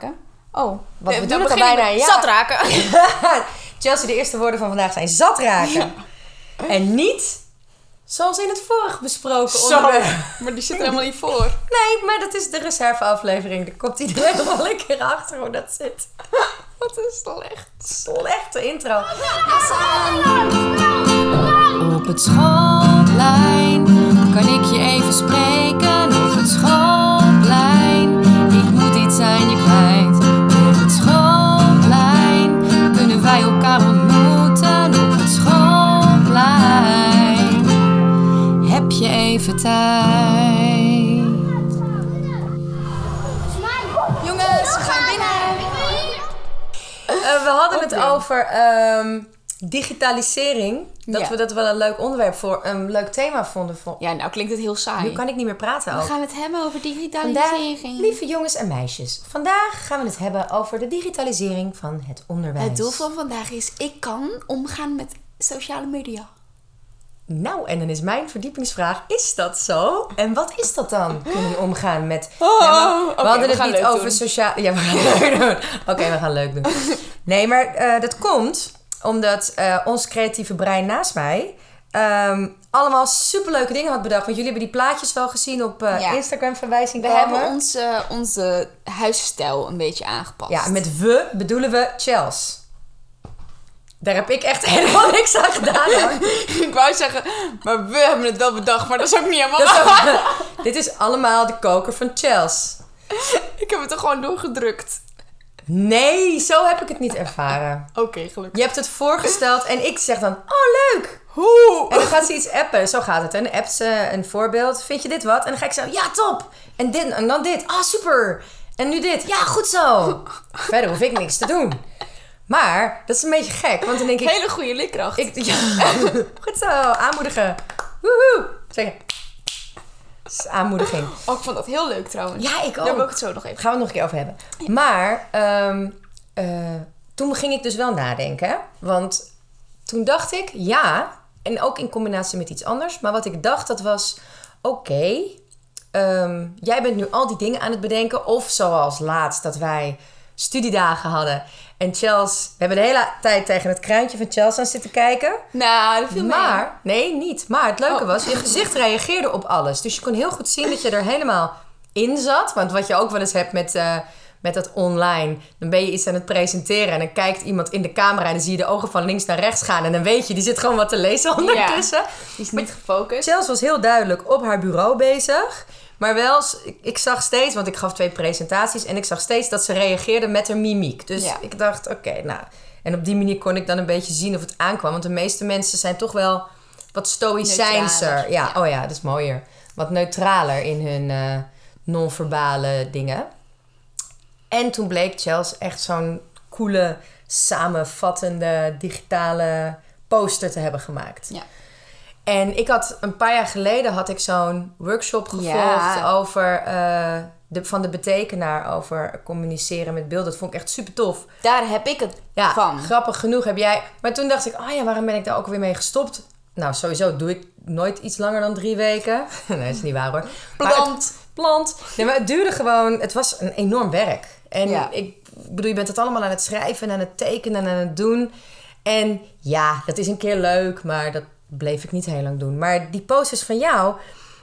raken. Oh, Wat we al begin ik bijna, ja. Zat raken. Chelsea, de eerste woorden van vandaag zijn zat raken. En niet zoals in het vorige besproken Zo. onderwerp. Maar die zit er helemaal niet voor. Nee, maar dat is de reserveaflevering. Daar komt iedereen nog wel een keer achter hoe dat zit. Wat is slecht. Slechte intro. Op het schoolplein kan ik je even spreken. Aan je kwijt. Op het schoolplein kunnen wij elkaar ontmoeten. Op het schoolplein heb je even tijd. Jongens, we gaan binnen. Eh, we hadden het over ehm, digitalisering. Dat Ja. we dat wel een leuk onderwerp voor een leuk thema vonden. Voor... Ja, nou klinkt het heel saai. Nu kan ik niet meer praten We ook. gaan het hebben over Vandaag, digitalisering. lieve jongens en meisjes, vandaag gaan we het hebben over de digitalisering van het onderwijs. Het doel van vandaag is, ik kan omgaan met sociale media. Nou, en dan is mijn verdiepingsvraag: is dat zo? En wat is dat dan? Kunnen omgaan met. Oh, Ja, we hadden we het niet over sociaal. Ja, we gaan leuk doen. Oké, we gaan leuk doen. Nee, maar eh, dat komt omdat eh, ons creatieve brein naast mij. ehm, allemaal superleuke dingen had bedacht. Want jullie hebben die plaatjes wel gezien op Ja. Instagram verwijzing We komen. hebben onze, onze huisstijl een beetje aangepast. Ja, met we bedoelen we Chels. Daar heb ik echt helemaal niks aan gedaan. hoor. ik wou zeggen, maar we hebben het wel bedacht, maar dat is ook niet helemaal is ook- dit is allemaal de koker van Chels. Ik heb het er gewoon doorgedrukt. Nee, zo heb ik het niet ervaren. Oké, gelukkig. Je hebt het voorgesteld en ik zeg dan, oh leuk. Hoe? En dan gaat ze iets appen. Zo gaat het. En dan appt ze een voorbeeld. Vind je dit wat? En dan ga ik zeggen, ja top. En, dit, en dan dit. Ah, super. En nu dit. Ja, goed zo. Verder hoef ik niks te doen. Maar dat is een beetje gek. Want dan denk ik... Hele goede likkracht. ik ja, goed zo. Aanmoedigen. Woehoe. Zeggen. Is aanmoediging. Oh, ik vond dat heel leuk trouwens. Ja, ik Daar wil ik ook. het zo nog even. Gaan we het nog een keer over hebben. Maar ehm, eh, toen ging ik dus wel nadenken. Want toen dacht ik, ja, en ook in combinatie met iets anders. Maar wat ik dacht, dat was, oké, ehm, jij bent nu al die dingen aan het bedenken. Of zoals laatst, dat wij studiedagen hadden. En Chels, we hebben de hele tijd tegen het kruintje van Chels aan zitten kijken. Nou, dat viel mee. Maar, nee, niet. Maar het leuke Oh. was, je gezicht reageerde op alles. Dus je kon heel goed zien dat je er helemaal in zat. Want wat je ook wel eens hebt met, eh, met dat online. Dan ben je iets aan het presenteren en dan kijkt iemand in de camera... en dan zie je de ogen van links naar rechts gaan. En dan weet je, die zit gewoon wat te lezen ondertussen. Die is niet gefocust. Chels was heel duidelijk op haar bureau bezig. Maar wel, ik, ik zag steeds, want ik gaf twee presentaties... en ik zag steeds dat ze reageerde met haar mimiek. Dus Ja. ik dacht, oké, nou... En op die manier kon ik dan een beetje zien of het aankwam. Want de meeste mensen zijn toch wel wat stoïcijnser. Ja, ja. oh ja, dat is mooier. Wat neutraler in hun eh, non-verbale dingen. En toen bleek Chels echt zo'n coole, samenvattende, digitale poster te hebben gemaakt. Ja. En ik had een paar jaar geleden had ik zo'n workshop gevolgd Ja. over eh, de, van de betekenaar over communiceren met beeld. Dat vond ik echt super tof. Daar heb ik het Ja, van. grappig genoeg heb jij. Maar toen dacht ik, oh ja, waarom ben ik daar ook weer mee gestopt? Nou, sowieso doe ik nooit iets langer dan drie weken. nee, dat is niet waar hoor. Het- Plant. plant. Nee, maar het duurde gewoon, het was een enorm werk. En Ja. ik bedoel, je bent het allemaal aan het schrijven en aan het tekenen en aan het doen. En ja, dat is een keer leuk, maar dat bleef ik niet heel lang doen. Maar die posters van jou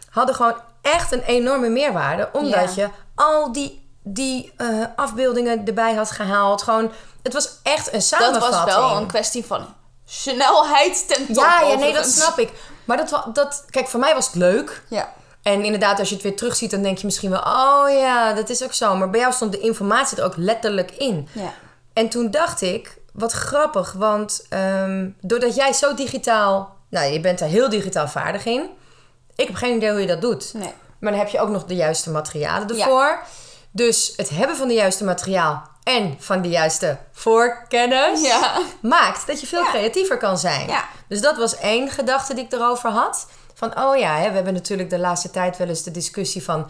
hadden gewoon echt een enorme meerwaarde. Omdat Ja. je al die, die eh, afbeeldingen erbij had gehaald. Gewoon, het was echt een Dat samenvatting. was wel een kwestie van snelheid ten top. Ja, ja, nee, dat snap ik. Maar dat, dat, kijk, voor mij was het leuk. Ja. En inderdaad, als je het weer terugziet, dan denk je misschien wel... oh ja, dat is ook zo. Maar bij jou stond de informatie er ook letterlijk in. Ja. En toen dacht ik, wat grappig. Want ehm, doordat jij zo digitaal... Nou, je bent er heel digitaal vaardig in. Ik heb geen idee hoe je dat doet. Nee. Maar dan heb je ook nog de juiste materialen ervoor. Dus het hebben van de juiste materiaal... en van de juiste voorkennis... Ja. maakt dat je veel Ja. creatiever kan zijn. Dus dat was één gedachte die ik erover had. Van, oh ja, hè, we hebben natuurlijk de laatste tijd wel eens de discussie van...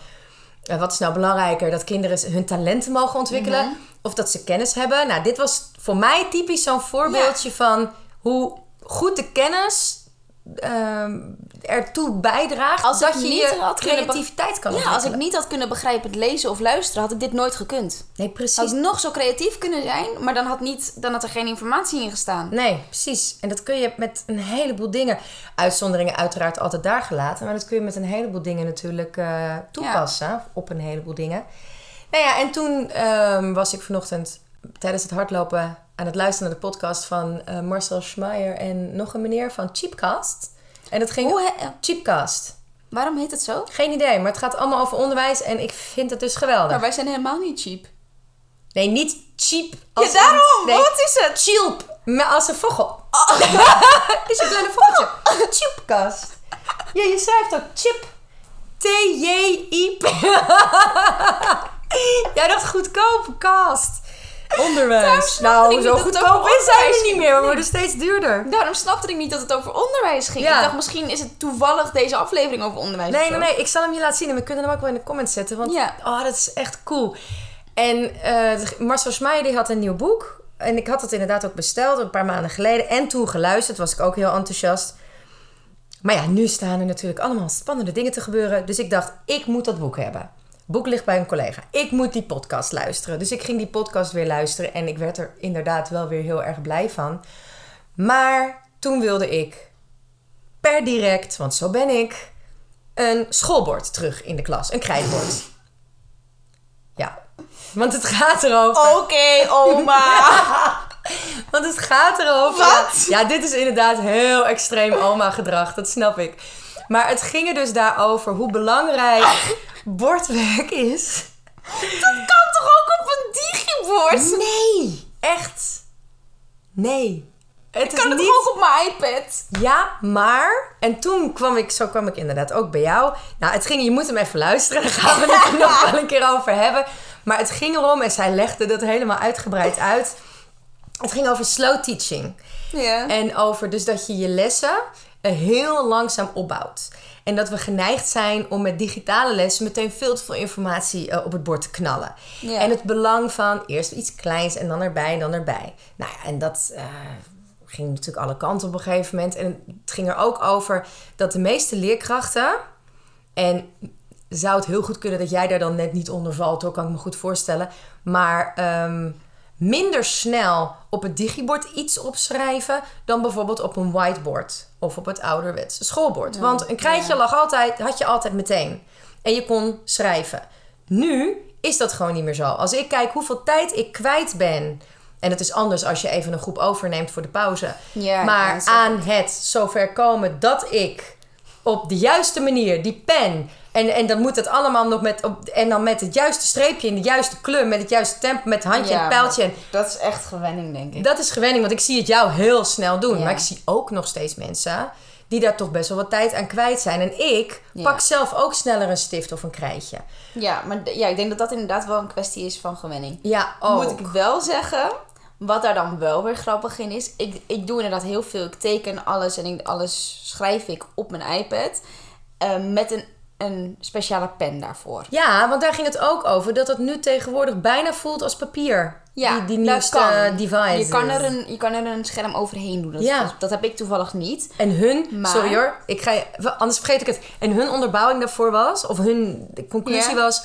eh, wat is nou belangrijker? Dat kinderen hun talenten mogen ontwikkelen? Mhm. Of dat ze kennis hebben? Nou, dit was voor mij typisch zo'n voorbeeldje van... hoe goed de kennis ehm, ertoe bijdraagt Als dat je niet je had creativiteit kan Ja, als ik niet had kunnen begrijpen het lezen of luisteren, had ik dit nooit gekund. Nee, Had precies. ik nog zo creatief kunnen zijn, maar dan had, niet, dan had er geen informatie in gestaan. Nee, precies. En dat kun je met een heleboel dingen. Uitzonderingen uiteraard altijd daar gelaten. Maar dat kun je met een heleboel dingen natuurlijk eh, toepassen. Op een heleboel dingen. Nou ja, en toen ehm, was ik vanochtend tijdens het hardlopen aan het luisteren naar de podcast van eh, Marcel Schmeier en nog een meneer van Cheapcast. En dat ging Hoe he- eh, Cheapcast. waarom heet het zo? Geen idee, maar het gaat allemaal over onderwijs en ik vind het dus geweldig. Maar wij zijn helemaal niet cheap. Nee, niet cheap. Als Ja, daarom! nee, Wat is het? Chilp. Maar als een vogel. is een kleine vogeltje. Chipkast. Ja, je schrijft ook chip. T-J-I-P. Jij dacht goedkoop, kast. Onderwijs. Nou, zo goedkoop is hij onderwijs niet meer. We worden steeds duurder. Daarom snapte ik niet dat het over onderwijs ging. Ja. Ik dacht, misschien is het toevallig deze aflevering over onderwijs. Nee, nee, nee. Ik zal hem je laten zien en we kunnen hem ook wel in de comments zetten. Want Ja. oh, dat is echt cool. En eh, Marcel Schmeijer die had een nieuw boek. En ik had het inderdaad ook besteld een paar maanden geleden. En toen geluisterd was ik ook heel enthousiast. Maar ja, nu staan er natuurlijk allemaal spannende dingen te gebeuren. Dus ik dacht, ik moet dat boek hebben. Boek ligt bij een collega. Ik moet die podcast luisteren. Dus ik ging die podcast weer luisteren. En ik werd er inderdaad wel weer heel erg blij van. Maar toen wilde ik per direct, want zo ben ik, een schoolbord terug in de klas. Een krijtbord. Ja, want het gaat erover. Oké, oma. Want het gaat erover. Wat? Ja, dit is inderdaad heel extreem oma-gedrag, dat snap ik. Maar het ging er dus daarover hoe belangrijk bordwerk is. kan toch ook op een digibord? Nee, echt. Nee. Het is Kan het niet... ook op mijn iPad? Ja, maar... En toen kwam ik... Zo kwam ik inderdaad ook bij jou. Nou, het ging... Je moet hem even luisteren. Daar gaan we het er nog wel een keer over hebben. Maar het ging erom... En zij legde dat helemaal uitgebreid uit. Het ging over slow teaching. Ja. En over dus dat je je lessen eh, heel langzaam opbouwt. En dat we geneigd zijn om met digitale lessen meteen veel te veel informatie eh, op het bord te knallen. Ja. En het belang van eerst iets kleins en dan erbij en dan erbij. Nou ja, en dat eh, ging natuurlijk alle kanten op een gegeven moment. En het ging er ook over dat de meeste leerkrachten. En zou het heel goed kunnen dat jij daar dan net niet onder valt, hoor, kan ik me goed voorstellen. Maar ehm, minder snel op het digibord iets opschrijven dan bijvoorbeeld op een whiteboard of op het ouderwetse schoolbord. Want een krijtje lag altijd, had je altijd meteen. En je kon schrijven. Nu is dat gewoon niet meer zo. Als ik kijk hoeveel tijd ik kwijt ben. En het is anders als je even een groep overneemt voor de pauze. Ja, maar aan het zover komen dat ik op de juiste manier die pen. En, en dan moet het allemaal nog met. Op, en dan met het juiste streepje in de juiste kleur. Met het juiste tempo. Met handje Ja, en pijltje. En Dat is echt gewenning, denk ik. dat is gewenning, want ik zie het jou heel snel doen. Ja. Maar ik zie ook nog steeds mensen die daar toch best wel wat tijd aan kwijt zijn. En ik Ja. pak zelf ook sneller een stift of een krijtje. Ja, maar ja, ik denk dat dat inderdaad wel een kwestie is van gewenning. Ja, ook. Moet ik wel zeggen, wat daar dan wel weer grappig in is. Ik, ik doe inderdaad heel veel. Ik teken alles en ik, alles schrijf ik op mijn iPad. eh, met een, een speciale pen daarvoor. Ja, want daar ging het ook over. Dat het nu tegenwoordig bijna voelt als papier. Ja, die, die dat nieuwste kan. device. Je kan, er een, je kan er een scherm overheen doen. Dat, Ja. dat, dat heb ik toevallig niet. En hun, Maar- sorry hoor, ik ga je, anders vergeet ik het. En hun onderbouwing daarvoor was, of hun conclusie Ja. was...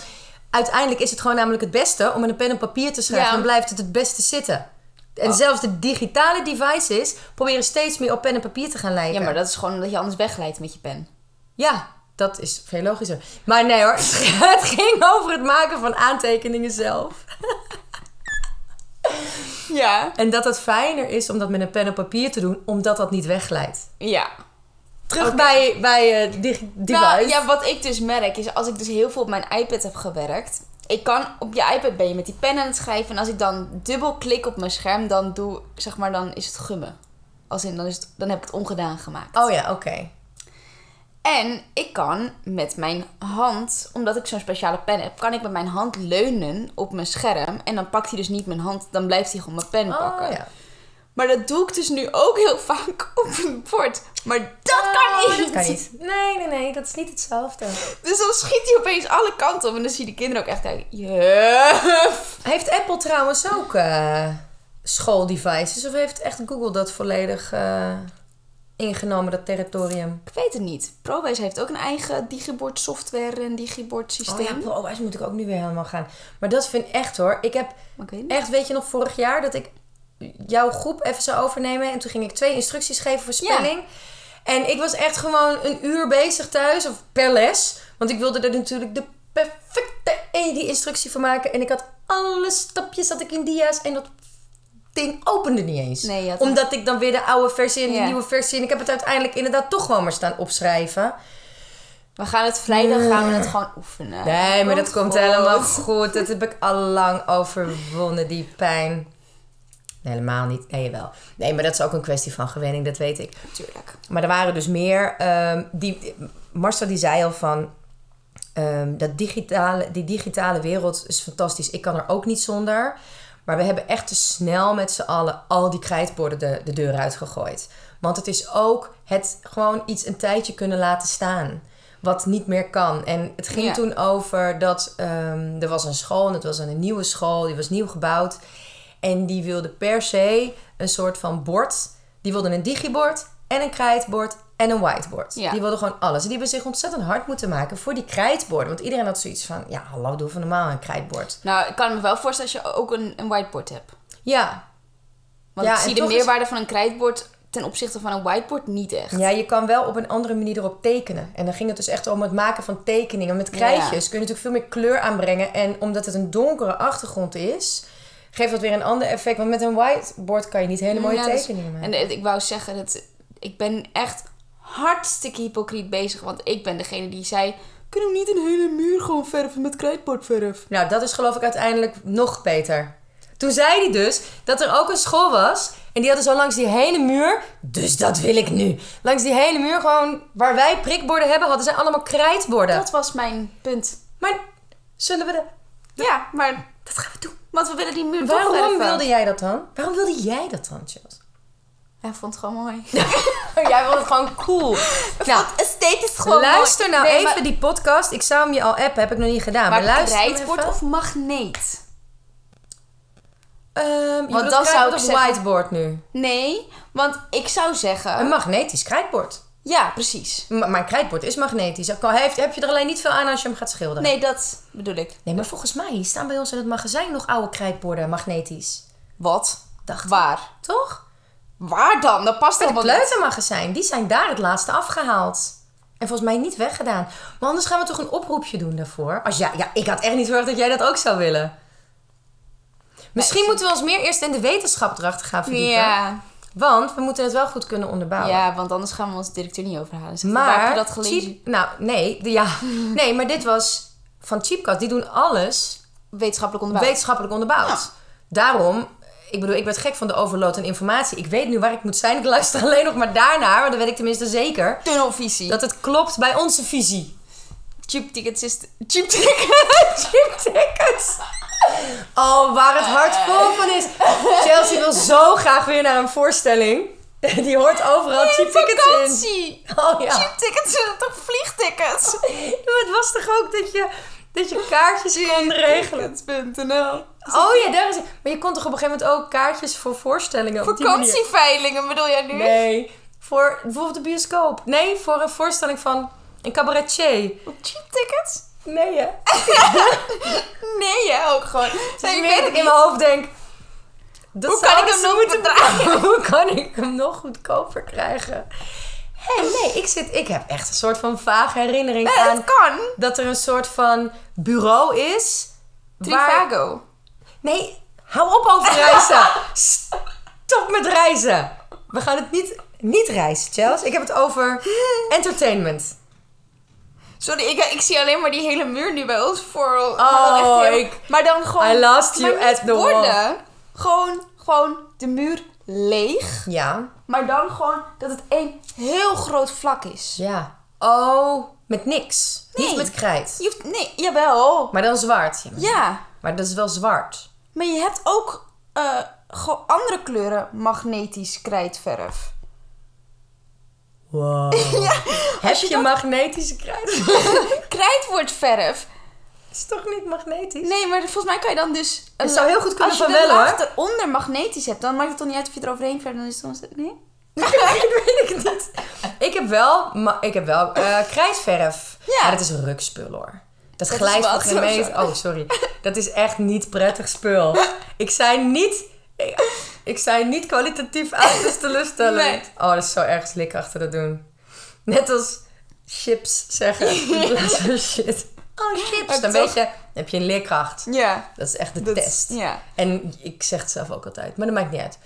Uiteindelijk is het gewoon namelijk het beste om met een pen op papier te schrijven. Ja. Dan blijft het het beste zitten. En zelfs de digitale devices proberen steeds meer op pen en papier te gaan lijken. Ja, maar dat is gewoon omdat je anders wegglijdt met je pen. Ja, dat is veel logischer. Maar nee hoor, het ging over het maken van aantekeningen zelf. Ja. En dat het fijner is om dat met een pen op papier te doen, omdat dat niet wegglijdt. Ja. Terug bij, bij eh, dig- device. Nou, ja, wat ik dus merk is als ik dus heel veel op mijn iPad heb gewerkt. Ik kan op je iPad ben je met die pen aan het schrijven. En als ik dan dubbel klik op mijn scherm, dan doe zeg maar dan is het gummen. Als in dan, is het, dan heb ik het ongedaan gemaakt. Oh ja, oké. En ik kan met mijn hand, omdat ik zo'n speciale pen heb, kan ik met mijn hand leunen op mijn scherm. En dan pakt hij dus niet mijn hand, dan blijft hij gewoon mijn pen pakken. Oh ja. Maar dat doe ik dus nu ook heel vaak op een bord. Maar dat kan Oh, niet. dat kan niet. Nee, nee, nee, dat is niet hetzelfde. Dus dan schiet hij opeens alle kanten op. En dan zie je de kinderen ook echt kijken. Juf. Heeft Apple trouwens ook eh, schooldevices? Of heeft echt Google dat volledig... eh, ingenomen, dat territorium? Ik weet het niet. ProWise heeft ook een eigen digibord software en digibord Oh systeem. ja, ProWise moet ik ook nu weer helemaal gaan. Maar dat vind ik echt hoor. Ik heb echt, weet je nog, vorig jaar dat ik jouw groep even zou overnemen. En toen ging ik twee instructies geven voor spelling. En ik was echt gewoon een uur bezig thuis, of per les. Want ik wilde er natuurlijk de perfecte ED-instructie van maken. En ik had alle stapjes had ik in dia's en dat ding opende niet eens. Nee, Omdat ik dan weer de oude versie en de nieuwe versie... En ik heb het uiteindelijk inderdaad toch gewoon maar staan opschrijven. We gaan het vrijdag gaan we het gewoon oefenen. Nee, maar dat komt goed. helemaal goed. Dat heb ik al lang overwonnen, die pijn. Nee, helemaal niet. Nee, wel. Nee, maar dat is ook een kwestie van gewenning, dat weet ik. Tuurlijk. Maar er waren dus meer. ehm, die, Marcel die zei al van. ehm, dat digitale, die digitale wereld is fantastisch. Ik kan er ook niet zonder. Maar we hebben echt te snel met z'n allen al die krijtborden de, de deur uitgegooid. Want het is ook het gewoon iets een tijdje kunnen laten staan. Wat niet meer kan. En het ging Ja. toen over dat ehm, er was een school. En het was een nieuwe school. Die was nieuw gebouwd. En die wilde per se een soort van bord. Die wilde een digibord en een krijtbord en een whiteboard. Ja. Die wilden gewoon alles. En die hebben zich ontzettend hard moeten maken voor die krijtborden. Want iedereen had zoiets van, ja, hallo, doe van normaal een krijtbord. Nou, ik kan me wel voorstellen als je ook een, een whiteboard hebt. Ja, Want Ja, ik zie de is- meerwaarde van een krijtbord ten opzichte van een whiteboard niet echt. ja, je kan wel op een andere manier erop tekenen. En dan ging het dus echt om het maken van tekeningen. Met krijtjes kun je natuurlijk veel meer kleur aanbrengen. En omdat het een donkere achtergrond is, geeft dat weer een ander effect. Want met een whiteboard kan je niet hele mooie Ja, dus- tekeningen maken. En ik wou zeggen, dat ik ben echt hartstikke hypocriet bezig. Want ik ben degene die zei... Kunnen we niet een hele muur gewoon verven met krijtbordverf? Nou, dat is geloof ik uiteindelijk nog beter. Toen zei hij dus dat er ook een school was. En die hadden zo langs die hele muur. Dus dat wil ik nu. Langs die hele muur, gewoon waar wij prikborden hebben, hadden zij allemaal krijtborden. Dat was mijn punt. Maar zullen we de. Ja, maar... Dat gaan we doen. Want we willen die muur toch Waarom verven. wilde jij dat dan? Waarom wilde jij dat dan, Chels? Ik vond het gewoon mooi. jij vond het gewoon cool. nou, esthetisch gewoon luister mooi. nou Nee, even maar- die podcast. Ik zou hem je al appen, heb ik nog niet gedaan. Maar, Maar luister even. of magneet? Ehm, Want dan zou ik zeggen- whiteboard nu? Nee, want ik zou zeggen... Een magnetisch krijtbord. Ja, precies. Maar mijn krijtbord is magnetisch. Heeft, heb je er alleen niet veel aan als je hem gaat schilderen. Nee, dat bedoel ik. Nee, maar volgens mij staan bij ons in het magazijn nog oude krijtborden magnetisch. Wat? Dacht. Waar? Toch? Waar dan? Dat past het helemaal niet. kleutermagazijn. Die zijn daar het laatste afgehaald. En volgens mij niet weggedaan. Maar anders gaan we toch een oproepje doen daarvoor. Als ja, ja, ik had echt niet verwacht dat jij dat ook zou willen. Misschien moeten we ons meer eerst in de wetenschap erachter gaan verdiepen. Ja. Want we moeten het wel goed kunnen onderbouwen. ja, want anders gaan we onze directeur niet overhalen. Maar, waar heb je dat gelezen? cheap, nou, nee, de, ja, nee, maar dit was van Cheapcast. Die doen alles Wetenschappelijk onderbouwd. wetenschappelijk onderbouwd. Ja. Daarom, ik bedoel, ik werd gek van de overload aan informatie. Ik weet nu waar ik moet zijn. Ik luister alleen nog maar daarnaar, maar dan weet ik tenminste zeker Tunnelvisie. dat het klopt bij onze visie. cheap tickets is... Cheap tickets? Cheap tickets. Oh, waar het hart vol van is. Chelsea wil zo graag weer naar een voorstelling. Die hoort overal cheap tickets in. Oh ja. Cheap tickets zijn toch vliegtickets? Maar het was toch ook dat je, dat je kaartjes kon regelen? Tickets.nl Oh ja. Maar je kon toch op een gegeven moment ook kaartjes voor voorstellingen op die manier? Vakantieveilingen bedoel jij nu? Nee. Voor bijvoorbeeld de bioscoop. Nee, voor een voorstelling van een cabaretier. Op cheap tickets? Nee, hè? Nee, jij ook gewoon. Dus Nee, ik weet dat ik in mijn hoofd denk... dat Hoe kan ik hem nog moeten? Hoe kan ik hem nog goedkoper krijgen? Hé, nee, ik, zit, ik heb echt een soort van vage herinnering Nee, aan... dat kan. dat er een soort van bureau is... waar- Trivago. Nee, hou op over reizen. Stop met reizen. We gaan het niet, niet reizen, Chels. Ik heb het over entertainment. Sorry, ik, ik zie alleen maar die hele muur nu bij ons voor. Oh, echt heel- ik- Maar dan gewoon. I lost you niet at the wall. Gewoon, gewoon de muur leeg. Ja. Maar dan gewoon dat het één heel groot vlak is. Ja. Oh, met niks. Niet Nee. met krijt. Je hoeft, nee, jawel. Maar dan zwart. Ja. Maar dat is wel zwart. Maar je hebt ook eh, andere kleuren magnetisch krijtverf. Wow. Heb je, je dat- magnetische krijt? Krijtwoordverf. is toch niet magnetisch? Nee, maar volgens mij kan je dan dus... Het zou heel goed kunnen Als je van wel, hoor. laag eronder magnetisch hebt, dan maakt het toch niet uit of je er overheen verder dan is het dan... Nee? weet ik niet. Ik heb wel, maar ik heb wel eh, krijtverf. Ja. Ja. dat is een rukspul hoor. Dat, glijdt geen meter. Oh, sorry. Dat is echt niet prettig spul. Ik zei niet... Ik, ik zei niet kwalitatief uit, teleurstellend. Nee. Oh, dat is zo erg slik achter dat doen. Net als chips zeggen. van shit. Oh, chips. Dan weet je, dan heb je een leerkracht. Ja. Dat is echt de Dat- test. Ja. En ik zeg het zelf ook altijd, maar dat maakt niet uit.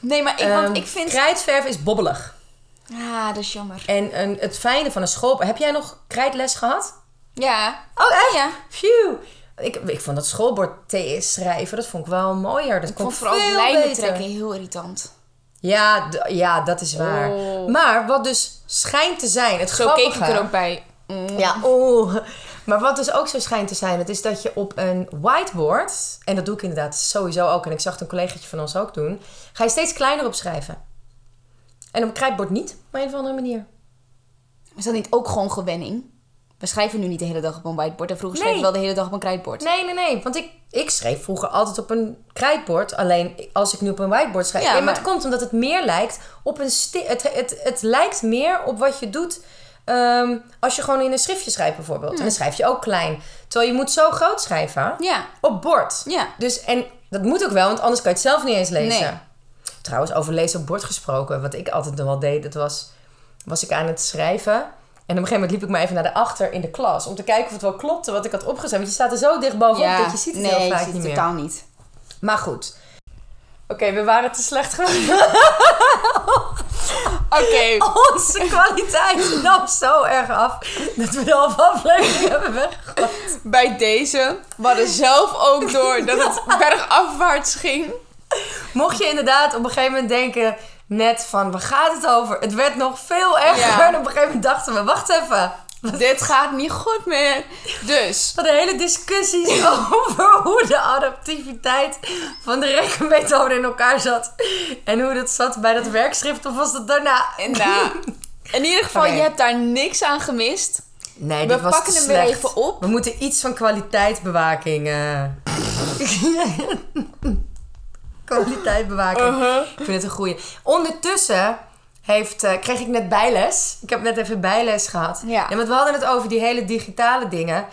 Nee, maar ik, want Ehm, ik vind... Krijtverf is bobbelig. Ah, dat is jammer. En een, het fijne van een school... Heb jij nog krijtles gehad? Ja. Oh, echt? Ja. Phew. Ik, ik vond dat schoolbord TS schrijven, dat vond ik wel mooier. Dat Ik vond vooral veel lijnen beter. trekken heel irritant. Ja, ja, dat is waar. Oh. Maar wat dus schijnt te zijn, het Zo keek grappige... ik er ook bij. Mm. Ja, oh. Maar wat dus ook zo schijnt te zijn, het is dat je op een whiteboard, en dat doe ik inderdaad sowieso ook, en ik zag het een collegaatje van ons ook doen, ga je steeds kleiner opschrijven. En op een krijtbord niet, op een of andere manier. Is dat niet ook gewoon gewenning? We schrijven nu niet de hele dag op een whiteboard. En vroeger Nee. schreef je wel de hele dag op een krijtbord. Nee, nee, nee. Want ik, ik schreef vroeger altijd op een krijtbord. Alleen als ik nu op een whiteboard schrijf. Ja, maar, maar- het komt omdat het meer lijkt op een... het, het, het lijkt meer op wat je doet ehm, als je gewoon in een schriftje schrijft bijvoorbeeld. En dan schrijf je ook klein. Terwijl je moet zo groot schrijven. Ja. Op bord. Ja. Dus, en dat moet ook wel, want anders kan je het zelf niet eens lezen. Nee. Trouwens, over lezen op bord gesproken. Wat ik altijd nog wel deed, dat was... Was ik aan het schrijven... En op een gegeven moment liep ik maar even naar de achter in de klas. Om te kijken of het wel klopte wat ik had opgeschreven. Want je staat er zo dicht bovenop dat je ziet het nee, heel je vaak ziet niet het meer. totaal niet. Maar goed. Oké, we waren te slecht geworden. Oké. Onze kwaliteit nam zo erg af dat we de halve aflevering hebben weggegooid. Bij deze. We hadden zelf ook door dat het bergafwaarts ging. Mocht je inderdaad op een gegeven moment denken, net van waar gaat het over? Het werd nog veel erger. Ja. En op een gegeven moment dachten we, wacht even. Dit gaat niet goed meer. Dus. We hadden hele discussies over hoe de adaptiviteit van de rekenmethode in elkaar zat. En hoe dat zat bij dat werkschrift of was dat daarna? Nou, in ieder geval, je hebt daar niks aan gemist. Nee, We dit was pakken hem weer even op. We moeten iets van kwaliteitsbewaking. Eh kwaliteitsbewaking. Uh-huh. Ik vind het een goeie. Ondertussen heeft, eh, kreeg ik net bijles. Ik heb net even bijles gehad. Ja. En want we hadden het over die hele digitale dingen.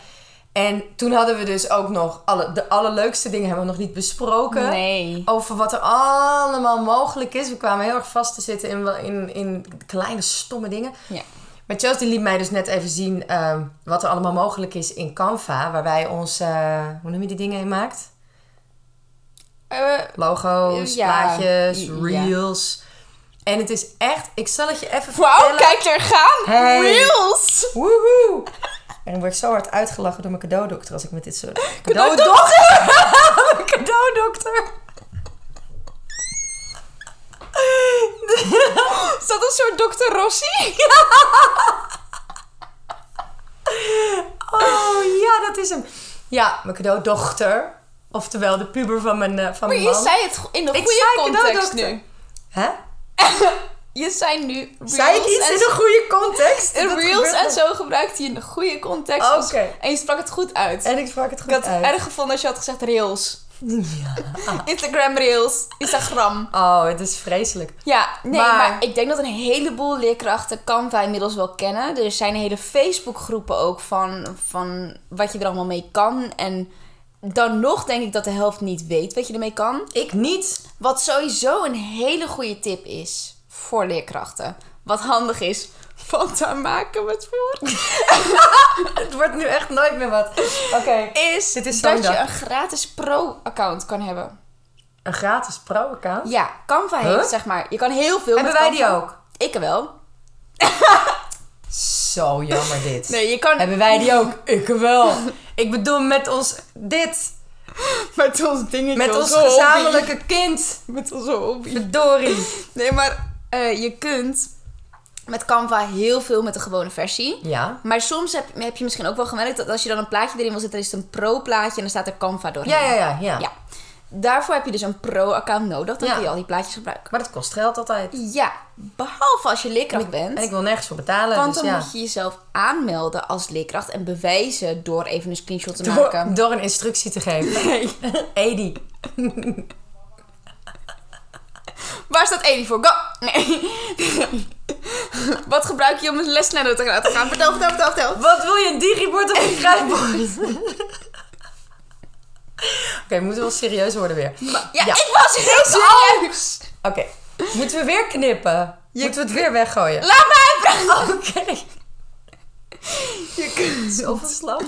En toen hadden we dus ook nog... Alle, de allerleukste dingen hebben we nog niet besproken. Nee. Over wat er allemaal mogelijk is. We kwamen heel erg vast te zitten in, wel- in, in kleine stomme dingen. Ja. Maar Chelsea die liet mij dus net even zien ehm, wat er allemaal mogelijk is in Canva. Waar wij ons, eh, hoe noem je die dingen in maakt? Eh, Logo's, Ja, plaatjes, ja. reels. En het is echt, ik zal het je even Wauw, vertellen. kijk er gaan. Hey. Reels. Woehoe! En ik word zo hard uitgelachen door mijn cadeaudokter als ik met dit soort... Cadeaudokter? Mijn cadeaudokter! Is dat een soort Dr. Rossi? Oh ja, dat is hem. Ja, mijn cadeaudochter. Oftewel de puber van mijn, eh, van Maar mijn je man. zei het in de Ik goede zei context nu. Hè? Je zei nu reels Zei ik iets in een goede context? en Dat reels en zo gebruikte je in de goede context. Oké. En je sprak het goed uit. En ik sprak het goed ik had het uit. erg gevonden als je had gezegd reels. Instagram reels. Instagram. Oh, het is vreselijk. Ja, nee, Maar- maar... ik denk dat een heleboel leerkrachten Canva inmiddels wel kennen. Er zijn hele Facebookgroepen ook van, van wat je er allemaal mee kan. En dan nog denk ik dat de helft niet weet wat je ermee kan. Ik niet. Wat sowieso een hele goede tip is voor leerkrachten. Wat handig is, want daar maken we het voor. Het wordt nu echt nooit meer wat. Oké. Is, Dit is zo'n dat je een gratis pro-account kan hebben. Een gratis pro-account? Ja, Canva Huh? heeft zeg maar... Je kan heel veel Hebben met wij die ook? Ik wel. Zo jammer dit. Nee, je kan... Hebben wij die ook? Ik wel. Ik bedoel met ons dit. Met ons dingetje. Met ons hobby. gezamenlijke kind. Met onze hobby. Verdorie. Nee, maar eh, je kunt met Canva heel veel met de gewone versie. Ja. Maar soms heb, heb je misschien ook wel gemerkt dat als je dan een plaatje erin wil zetten, dan is het een pro-plaatje en dan staat er Canva doorheen. Ja, ja, ja. ja. Ja. Daarvoor heb je dus een pro-account nodig. Dan Ja. kun je al die plaatjes gebruiken. Maar dat kost geld altijd. Ja, behalve als je leerkracht bent. En ik wil nergens voor betalen. want dus dan ja. moet je jezelf aanmelden als leerkracht en bewijzen door even een screenshot te door, maken. door een instructie te geven. Nee. Edi. Waar staat Edi voor? Go! Nee. Wat gebruik je om een les sneller te laten gaan? Vertel, vertel, vertel, vertel. Wat wil je, een digibord of een kruidbord? Oké, moeten we wel serieus worden weer. Ja, Ja. ik was heel serieus. Oké, moeten we weer knippen? Moeten we het weer weggooien? Laat mij praten. Oké. Je kunt, Zoveel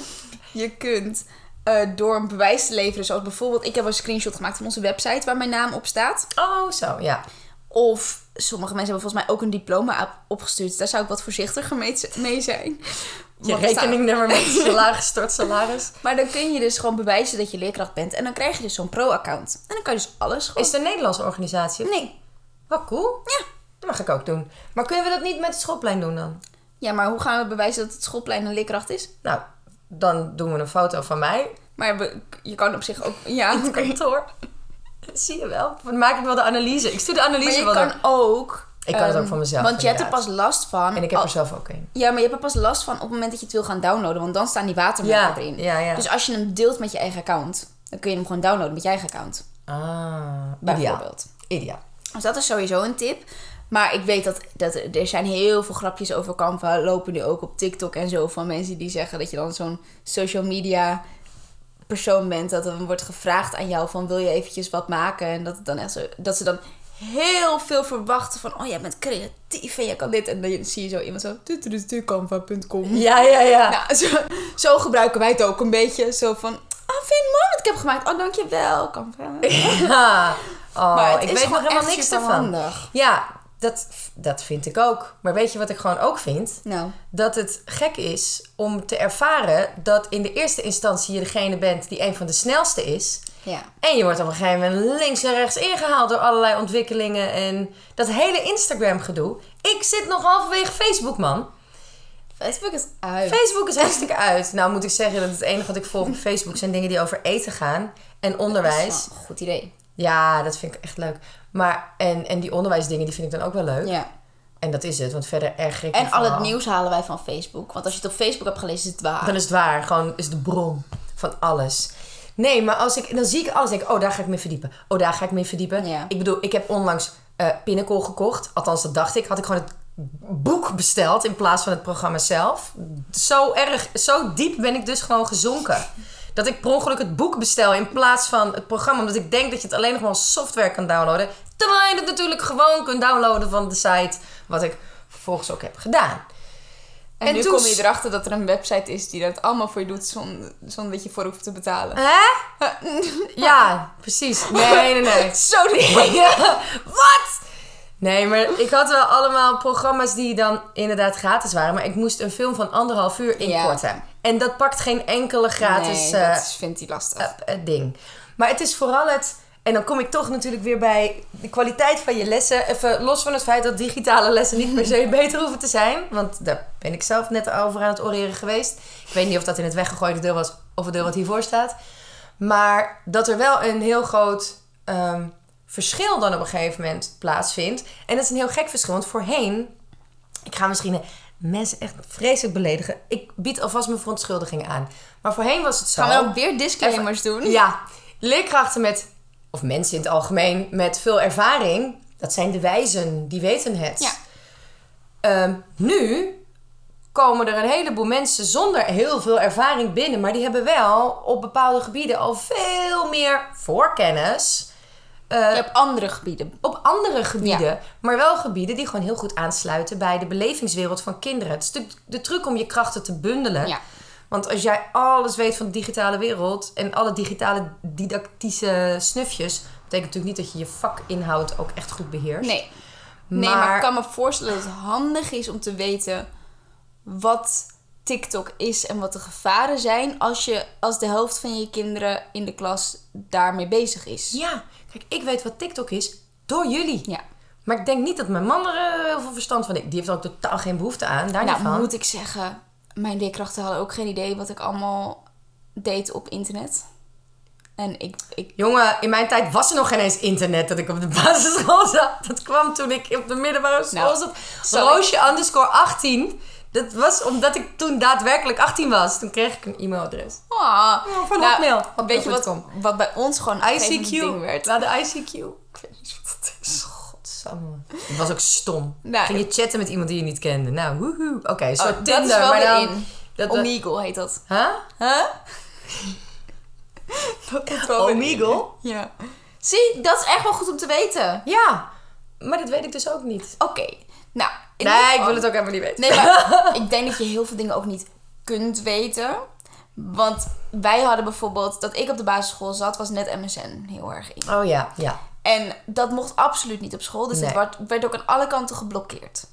je kunt eh, door een bewijs te leveren, zoals bijvoorbeeld... Ik heb een screenshot gemaakt van onze website waar mijn naam op staat. Oh, zo, ja. Of sommige mensen hebben volgens mij ook een diploma op- opgestuurd. Daar zou ik wat voorzichtiger mee zijn. Je er rekeningnummer met salaris, stort salaris. Maar dan kun je dus gewoon bewijzen dat je leerkracht bent. En dan krijg je dus zo'n pro-account. En dan kan je dus alles gewoon... Is het een Nederlandse organisatie? Nee. Wat cool. Ja. Dat mag ik ook doen. Maar kunnen we dat niet met het schoolplein doen dan? Ja, maar hoe gaan we bewijzen dat het schoolplein een leerkracht is? Nou, dan doen we een foto van mij Maar we- je kan op zich ook... Ja, in het kantoor. Zie je wel. Dan maak ik wel de analyse. Ik stuur de Maar analyse je wel kan door. ook... Ik kan het ehm, ook van mezelf, Want je hebt er pas last van... En ik heb al- er zelf ook een. Ja, maar je hebt er pas last van op het moment dat je het wil gaan downloaden. Want dan staan die watermerken Ja, erin. ja, ja. Dus als je hem deelt met je eigen account... dan kun je hem gewoon downloaden met je eigen account. Ah. Bijvoorbeeld. Ideaal. Dus dat is sowieso een tip. Maar ik weet dat, dat er er zijn heel veel grapjes over Canva. Lopen nu ook op TikTok en zo. Van mensen die zeggen dat je dan zo'n social media persoon bent. Dat er wordt gevraagd aan jou van wil je eventjes wat maken. En dat, het dan echt zo, dat ze dan heel veel verwachten van... Oh, jij bent creatief en jij kan dit. En dan zie je zo iemand zo... Canva.com Ja, ja, ja. Nou, zo, zo gebruiken wij het ook een beetje. Zo van... Oh, vind je mooi wat ik heb gemaakt? Oh, dankjewel, Canva. Ja. Oh, Maar het ik is weet nog helemaal niks ervan. Ja, dat, dat vind ik ook. Maar weet je wat ik gewoon ook vind? Nou, Dat het gek is om te ervaren dat in de eerste instantie je degene bent die een van de snelste is. Ja. En je wordt op een gegeven moment links en rechts ingehaald door allerlei ontwikkelingen en dat hele Instagram gedoe. Ik zit nog halverwege Facebook, man. Facebook is uit. Facebook is hartstikke uit. Nou moet ik zeggen dat het enige wat ik volg op Facebook zijn dingen die over eten gaan en onderwijs. Dat is wel een goed idee. Ja, dat vind ik echt leuk. Maar, en, en die onderwijsdingen, die vind ik dan ook wel leuk. Ja. En dat is het, want verder erg ik En al het nieuws halen wij van Facebook. Want als je het op Facebook hebt gelezen, is het waar. Dan is het waar, gewoon is de bron van alles. Nee, maar als ik, dan zie ik alles denk ik, oh daar ga ik me verdiepen. Oh daar ga ik me verdiepen. Ja. Ik bedoel, ik heb onlangs eh Pinnacle gekocht. Althans, dat dacht ik. Had ik gewoon het boek besteld in plaats van het programma zelf. Zo erg, zo diep ben ik dus gewoon gezonken. Dat ik per ongeluk het boek bestel in plaats van het programma. Omdat ik denk dat je het alleen nog maar als software kan downloaden. Terwijl je het natuurlijk gewoon kunt downloaden van de site. Wat ik vervolgens ook heb gedaan. En, en nu toen kom je erachter dat er een website is die dat allemaal voor je doet zonder, zonder dat je voor hoeft te betalen. Hè? Ja, precies. Nee, nee, nee. Zo niet. Ja, wat? Nee, maar ik had wel allemaal programma's die dan inderdaad gratis waren. Maar ik moest een film van anderhalf uur inkorten. En dat pakt geen enkele gratis nee, eh, dat is- vindt hij lastig. eh, eh, ding. Maar het is vooral het... En dan kom ik toch natuurlijk weer bij de kwaliteit van je lessen. Even los van het feit dat digitale lessen niet per se beter hoeven te zijn. Want daar ben ik zelf net over aan het oreren geweest. Ik weet niet of dat in het weggegooide deel was of het deel wat hiervoor staat. Maar dat er wel een heel groot ehm, verschil dan op een gegeven moment plaatsvindt. En dat is een heel gek verschil. Want voorheen, ik ga misschien eh, mensen echt vreselijk beledigen. Ik bied alvast mijn verontschuldigingen aan. Maar voorheen was het zo. Gaan we ook weer disclaimers doen? Ja, leerkrachten met, of mensen in het algemeen met veel ervaring, dat zijn de wijzen, die weten het. Ja. Ehm, nu komen er een heleboel mensen zonder heel veel ervaring binnen, maar die hebben wel op bepaalde gebieden al veel meer voorkennis. eh, Je hebt andere gebieden. op andere gebieden, maar wel gebieden die gewoon heel goed aansluiten bij de belevingswereld van kinderen. Het is de, de truc om je krachten te bundelen. Ja. Want als jij alles weet van de digitale wereld en alle digitale didactische snufjes, betekent natuurlijk niet dat je je vakinhoud ook echt goed beheerst. Nee. Nee, maar, ik kan me voorstellen dat het handig is om te weten wat TikTok is en wat de gevaren zijn als, je, als de helft van je kinderen in de klas daarmee bezig is. Ja, kijk, ik weet wat TikTok is door jullie. Ja. Maar ik denk niet dat mijn man er eh, heel veel verstand van heeft. Die heeft er ook totaal geen behoefte aan, daar Nou, niet van. moet ik zeggen, mijn leerkrachten hadden ook geen idee wat ik allemaal deed op internet. En ik, ik Jongen, in mijn tijd was er nog geen eens internet dat ik op de basisschool zat. Dat kwam toen ik op de middelbare school Nou, zat. Roosje underscore 18. Dat was omdat ik toen daadwerkelijk 18 was. Toen kreeg ik een e-mailadres. Ah, van nou, Hotmail. Weet je wat, wat bij ons gewoon ICQ. ding werd? Nou, de ICQ. Ik weet niet wat dat is. God. Samme. Het was ook stom. Nou, Ging je chatten met iemand die je niet kende. Nou, woehoe. Oké, soort Oh, Tinder. dat is wel maar dan, in. Dat Omegle heet dat. Huh? Huh? dat wel in. Omegle? Ja. Zie, dat is echt wel goed om te weten. Ja. Maar dat weet ik dus ook niet. Oké. Nou, nee, ik wil het ook even niet weten. Nee, maar ik denk dat je heel veel dingen ook niet kunt weten. Want wij hadden bijvoorbeeld, dat ik op de basisschool zat, was net MSN heel erg in. Oh ja, ja. En dat mocht absoluut niet op school. Dus Nee. het werd, werd ook aan alle kanten geblokkeerd.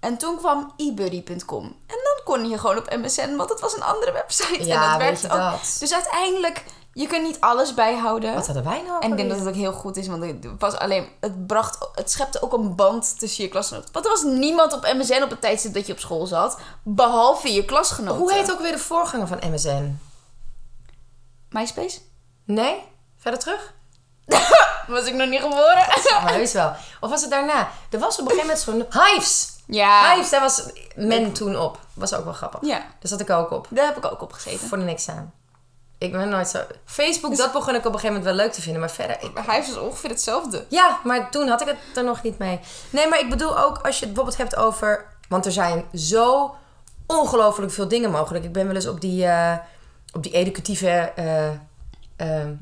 En toen kwam ebuddy.com. En dan kon je gewoon op MSN, want het was een andere website. en Ja, dat weet werkte je ook. dat. Dus uiteindelijk, je kunt niet alles bijhouden. Wat hadden wij nou? En ik denk dat het ook heel goed is, want het was alleen, het bracht, het schepte ook een band tussen je klasgenoten. Want er was niemand op MSN op het tijdstip dat je op school zat, behalve je klasgenoten. Hoe heet ook weer de voorganger van MSN? MySpace? Nee? Verder terug? Was ik nog niet geboren? Maar heus wel. Of was het daarna? Er was op een gegeven moment zo'n Hives. Ja. Hives, daar was men toen op. Was ook wel grappig. Ja, Daar zat ik ook op. daar heb ik ook op gezeten. Voor de niks aan. Ik ben nooit zo... Facebook, dat begon ik op een gegeven moment wel leuk te vinden. Maar verder... Ik... Hij is dus ongeveer hetzelfde. Ja, maar toen had ik het er nog niet mee. Nee, maar ik bedoel ook als je het bijvoorbeeld hebt over... Want er zijn zo ongelooflijk veel dingen mogelijk. Ik ben wel eens op die, eh, op die educatieve... eh, ehm,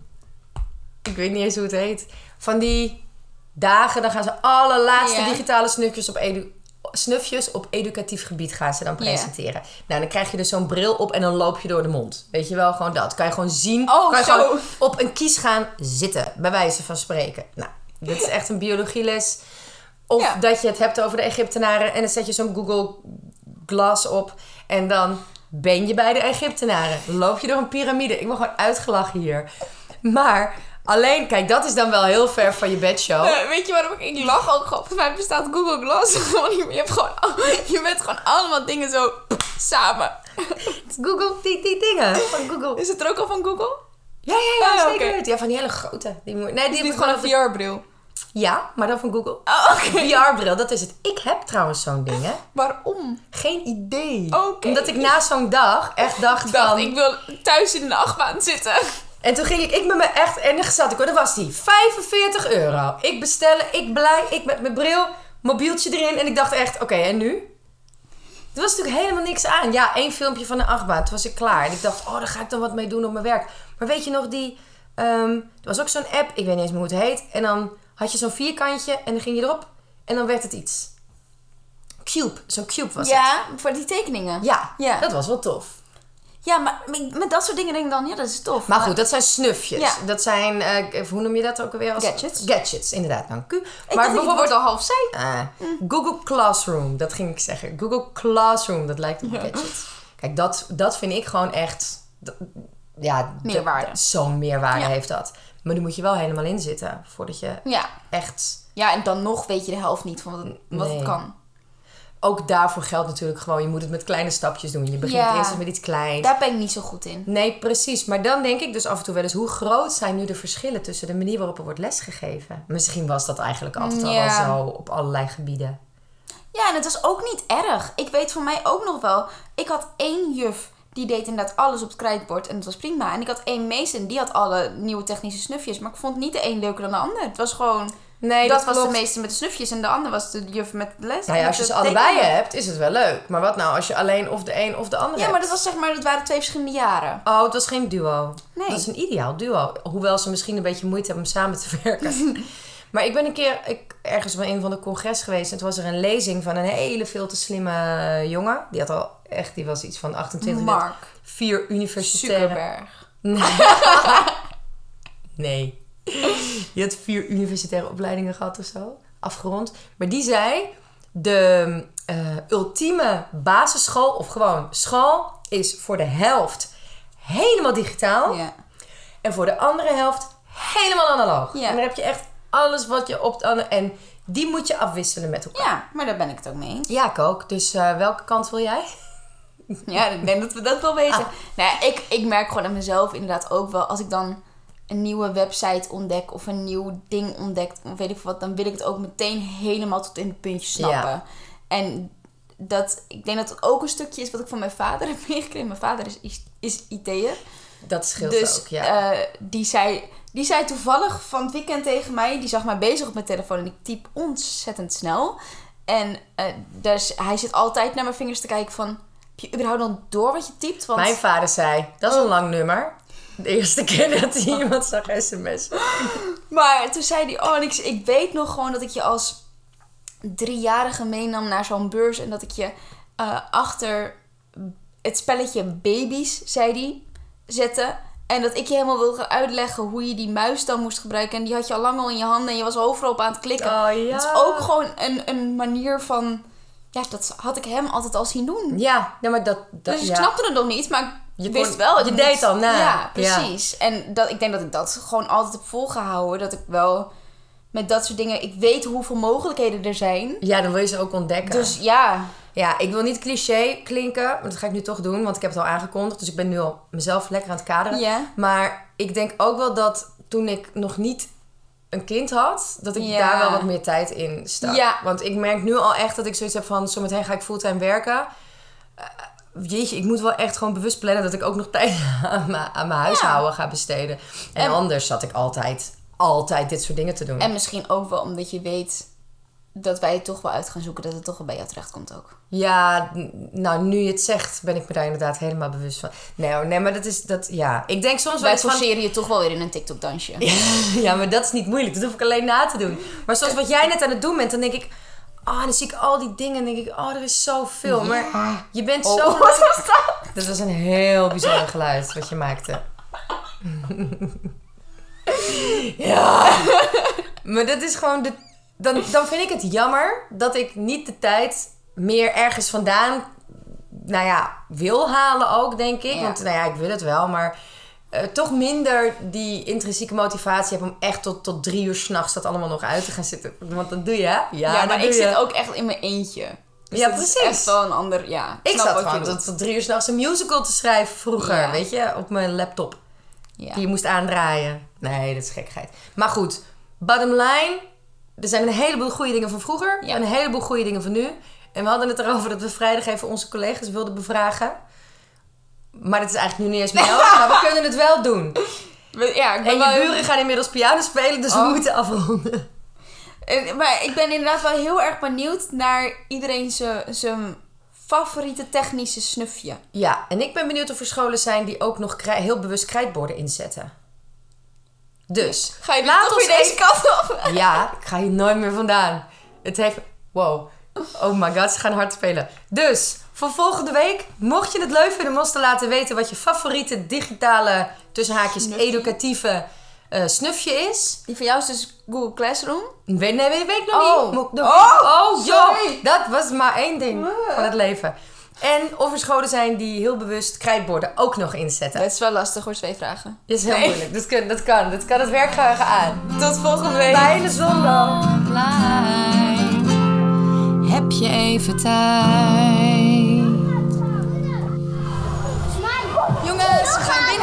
ik weet niet eens hoe het heet. Van die dagen, dan gaan ze alle laatste digitale snufjes op, edu snufjes op educatief gebied gaan ze dan presenteren. Nou, dan krijg je dus zo'n bril op en dan loop je door de mond. Weet je wel, gewoon dat. Kan je gewoon zien. Oh, kan je zo. gewoon op een kies gaan zitten, bij wijze van spreken. Nou, dit is echt een biologieles. Of Ja. dat je het hebt over de Egyptenaren en dan zet je zo'n Google Glass op en dan ben je bij de Egyptenaren. Loop je door een piramide. Ik ben gewoon uitgelachen hier. Maar alleen, kijk, dat is dan wel heel ver van je bedshow. Weet je waarom ik, ik lach ook gewoon? Volgens mij bestaat Google Glass gewoon niet meer. Je, hebt gewoon, je bent gewoon allemaal dingen zo samen. Google, die, die dingen van Google. Is het er ook al van Google? Ja, ja, ja, Oh, zeker. weten. Ja, van die hele grote. Die moet, nee, die gewoon een VR-bril? Ja, maar dan van Google. Oh, oké. VR-bril, dat is het. Ik heb trouwens zo'n ding, hè. Waarom? Geen idee. Oké. Omdat ik na zo'n dag echt dacht dacht, van... ik wil thuis in de achtbaan zitten. En toen ging ik, ik met me echt... En dan zat ik hoor, dat was die. 45 euro. Ik bestellen, ik blij, ik met mijn bril, mobieltje erin. En ik dacht echt, oké, en nu? Er was natuurlijk helemaal niks aan. Ja, één filmpje van de achtbaan. Toen was ik klaar. En ik dacht, oh, daar ga ik dan wat mee doen op mijn werk. Maar weet je nog, die... ehm, er was ook zo'n app, ik weet niet eens meer hoe het heet. En dan had je zo'n vierkantje en dan ging je erop. En dan werd het iets. Cube, zo'n cube was het. Ja, voor die tekeningen. Ja, Ja. dat was wel tof. Ja, maar met dat soort dingen denk ik dan, ja, dat is tof. Maar goed, dat zijn snufjes. Ja. Dat zijn, eh, hoe noem je dat ook alweer? Als... Gadgets. Gadgets, inderdaad. Dank u. ik maar bijvoorbeeld al half zei. Ah, Google Classroom, dat ging ik zeggen. Google Classroom, dat lijkt op gadgets. Kijk, dat, dat vind ik gewoon echt... ja, Meerwaarde. Zo'n meerwaarde Ja. heeft dat. Maar dan moet je wel helemaal in zitten voordat je Ja. echt... ja, en dan nog weet je de helft niet van wat, wat Nee. het kan. Ook daarvoor geldt natuurlijk gewoon, je moet het met kleine stapjes doen. Je begint Ja. eerst met iets kleins. Daar ben ik niet zo goed in. Nee, precies. Maar dan denk ik dus af en toe wel eens... hoe groot zijn nu de verschillen tussen de manier waarop er wordt lesgegeven? Misschien was dat eigenlijk altijd al zo op allerlei gebieden. Ja, en het was ook niet erg. Ik weet voor mij ook nog wel. Ik had één juf die deed inderdaad alles op het krijtbord en dat was prima. En ik had één meester en die had alle nieuwe technische snufjes. Maar ik vond niet de een leuker dan de ander. Het was gewoon. Nee, dat, was klopt. de meester met de snufjes en de ander was de juf met de les. Nou ja, als je ze allebei hebt, is het wel leuk. Maar wat nou als je alleen of de een of de ander Ja, hebt? maar dat was zeg maar, dat waren twee verschillende jaren. Oh, het was geen duo. Nee. Dat is een ideaal duo. Hoewel ze misschien een beetje moeite hebben om samen te werken. maar ik ben een keer ik, ergens bij een van de congres geweest. En toen was er een lezing van een hele veel te slimme jongen. Die had al echt, die was iets van 28. net Mark Vier universitaire... Zuckerberg. Nee. Die had vier universitaire opleidingen gehad of zo. Afgerond. Maar die zei... De eh, ultieme basisschool, of gewoon school... is voor de helft helemaal digitaal. Ja. En voor de andere helft helemaal analoog. Ja. En dan heb je echt alles wat je op... de En die moet je afwisselen met elkaar. ja, maar daar ben ik het ook mee eens. Ja, ik ook. Dus eh, welke kant wil jij? Ja, ik denk dat we dat wel weten. Ah. Nou ja, ik, ik merk gewoon aan mezelf inderdaad ook wel. Als ik dan een nieuwe website ontdek of een nieuw ding ontdek, of weet ik wat, dan wil ik het ook meteen helemaal tot in het puntje snappen. Ja. En dat, ik denk dat het ook een stukje is wat ik van mijn vader heb meegekregen. Mijn vader is, is, IT'er. Dat scheelt Dus ook, ja. eh, die zei, die zei toevallig van het weekend tegen mij. Die zag mij bezig op mijn telefoon en ik typ ontzettend snel. En eh, dus hij zit altijd naar mijn vingers te kijken van... Heb je überhaupt nog door wat je typt? Want Mijn vader zei, dat is Oh. een lang nummer. De eerste keer dat hij iemand zag sms. Maar toen zei hij, oh, en ik, weet nog gewoon dat ik je als driejarige meenam naar zo'n beurs. En dat ik je eh, achter het spelletje Babies, zei hij, zette. En dat ik je helemaal wilde gaan uitleggen hoe je die muis dan moest gebruiken. En die had je al lang al in je handen en je was overal op aan het klikken. Oh ja. Het is ook gewoon een, een manier van... Ja, dat had ik hem altijd al zien doen. Ja, nou, maar dat... dat dus ik ja. snapte het nog niet, maar Je wist kon- wel. je deed al na. Ja, precies. En dat, ik denk dat ik dat gewoon altijd heb volgehouden. Dat ik wel met dat soort dingen... Ik weet hoeveel mogelijkheden er zijn. Ja, dan wil je ze ook ontdekken. Dus ja, Ja, ik wil niet cliché klinken, maar dat ga ik nu toch doen, want ik heb het al aangekondigd. Dus ik ben nu al mezelf lekker aan het kaderen. Ja. Maar ik denk ook wel dat toen ik nog niet een kind had, dat ik daar wel wat meer tijd in stak. Ja. Want ik merk nu al echt dat ik zoiets heb van, zometeen ga ik fulltime werken. Eh, jeetje, ik moet wel echt gewoon bewust plannen dat ik ook nog tijd aan mijn, aan mijn huishouden ga besteden. En, En- anders zat ik altijd, altijd dit soort dingen te doen. en misschien ook wel omdat je weet dat wij het toch wel uit gaan zoeken. Dat het toch wel bij jou terecht komt ook. Ja, nou, nu je het zegt, ben ik me daar inderdaad helemaal bewust van. Nee, hoor, nee maar dat is, dat, ja. Ik denk soms wel Wij eens van... forceren je toch wel weer in een TikTok-dansje. Ja, maar dat is niet moeilijk. Dat hoef ik alleen na te doen. Maar zoals wat jij net aan het doen bent, dan denk ik... Ah, dan zie ik al die dingen en denk ik... Oh, er is zoveel. Maar je bent Oh, zo... wat was dat? Dat was een heel bijzonder geluid wat je maakte. ja. Maar dat is gewoon de... Dan, dan vind ik het jammer dat ik niet de tijd meer ergens vandaan... Nou ja, wil halen ook, denk ik. Ja. Want nou ja, ik wil het wel, maar... eh, toch minder die intrinsieke motivatie heb om echt tot, tot drie uur s'nachts dat allemaal nog uit te gaan zitten. Want dat doe je, hè? Ja, Ja, maar ik je. zit ook echt in mijn eentje. Dus Ja, dat is precies. echt wel een ander... Ja, Ik zat gewoon doet. tot, tot drie uur s'nachts een musical te schrijven vroeger, Ja. weet je, op mijn laptop. Ja. Die je moest aandraaien. Nee, dat is gekheid. Maar goed, bottom line. Er zijn een heleboel goede dingen van vroeger. Ja. En een heleboel goede dingen van nu. En we hadden het erover dat we vrijdag even onze collega's wilden bevragen. Maar dat is eigenlijk nu niet eens meer nodig. maar we kunnen het wel doen. Ja, ik ben En wel je heel- buren gaan inmiddels piano spelen, dus we Oh. moeten afronden. En- Maar ik ben inderdaad wel heel erg benieuwd naar iedereen zijn- zijn favoriete technische snufje. Ja, en ik ben benieuwd of er scholen zijn die ook nog heel bewust krijtborden inzetten. Dus, Ga je Laat ons deze kant op? Ja, ik ga hier nooit meer vandaan. Het heeft... Wow. Oh my god, ze gaan hard spelen. Dus, voor volgende week, mocht je het leuk vinden om ons te laten weten wat je favoriete digitale, tussen haakjes, Snufje. educatieve eh, snufje is. Die van jou is dus Google Classroom. Weet, nee, weet, weet ik nog Oh. niet. Nog- Oh, oh joh. sorry. Dat was maar één ding van het leven. En of er scholen zijn die heel bewust krijtborden ook nog inzetten. Dat is wel lastig hoor, twee vragen. Dat is heel Nee. moeilijk. Dat kan, dat kan. Dat kan het werkgeheugen aan. Tot volgende week. Fijne zondag. Heb je even tijd? It's.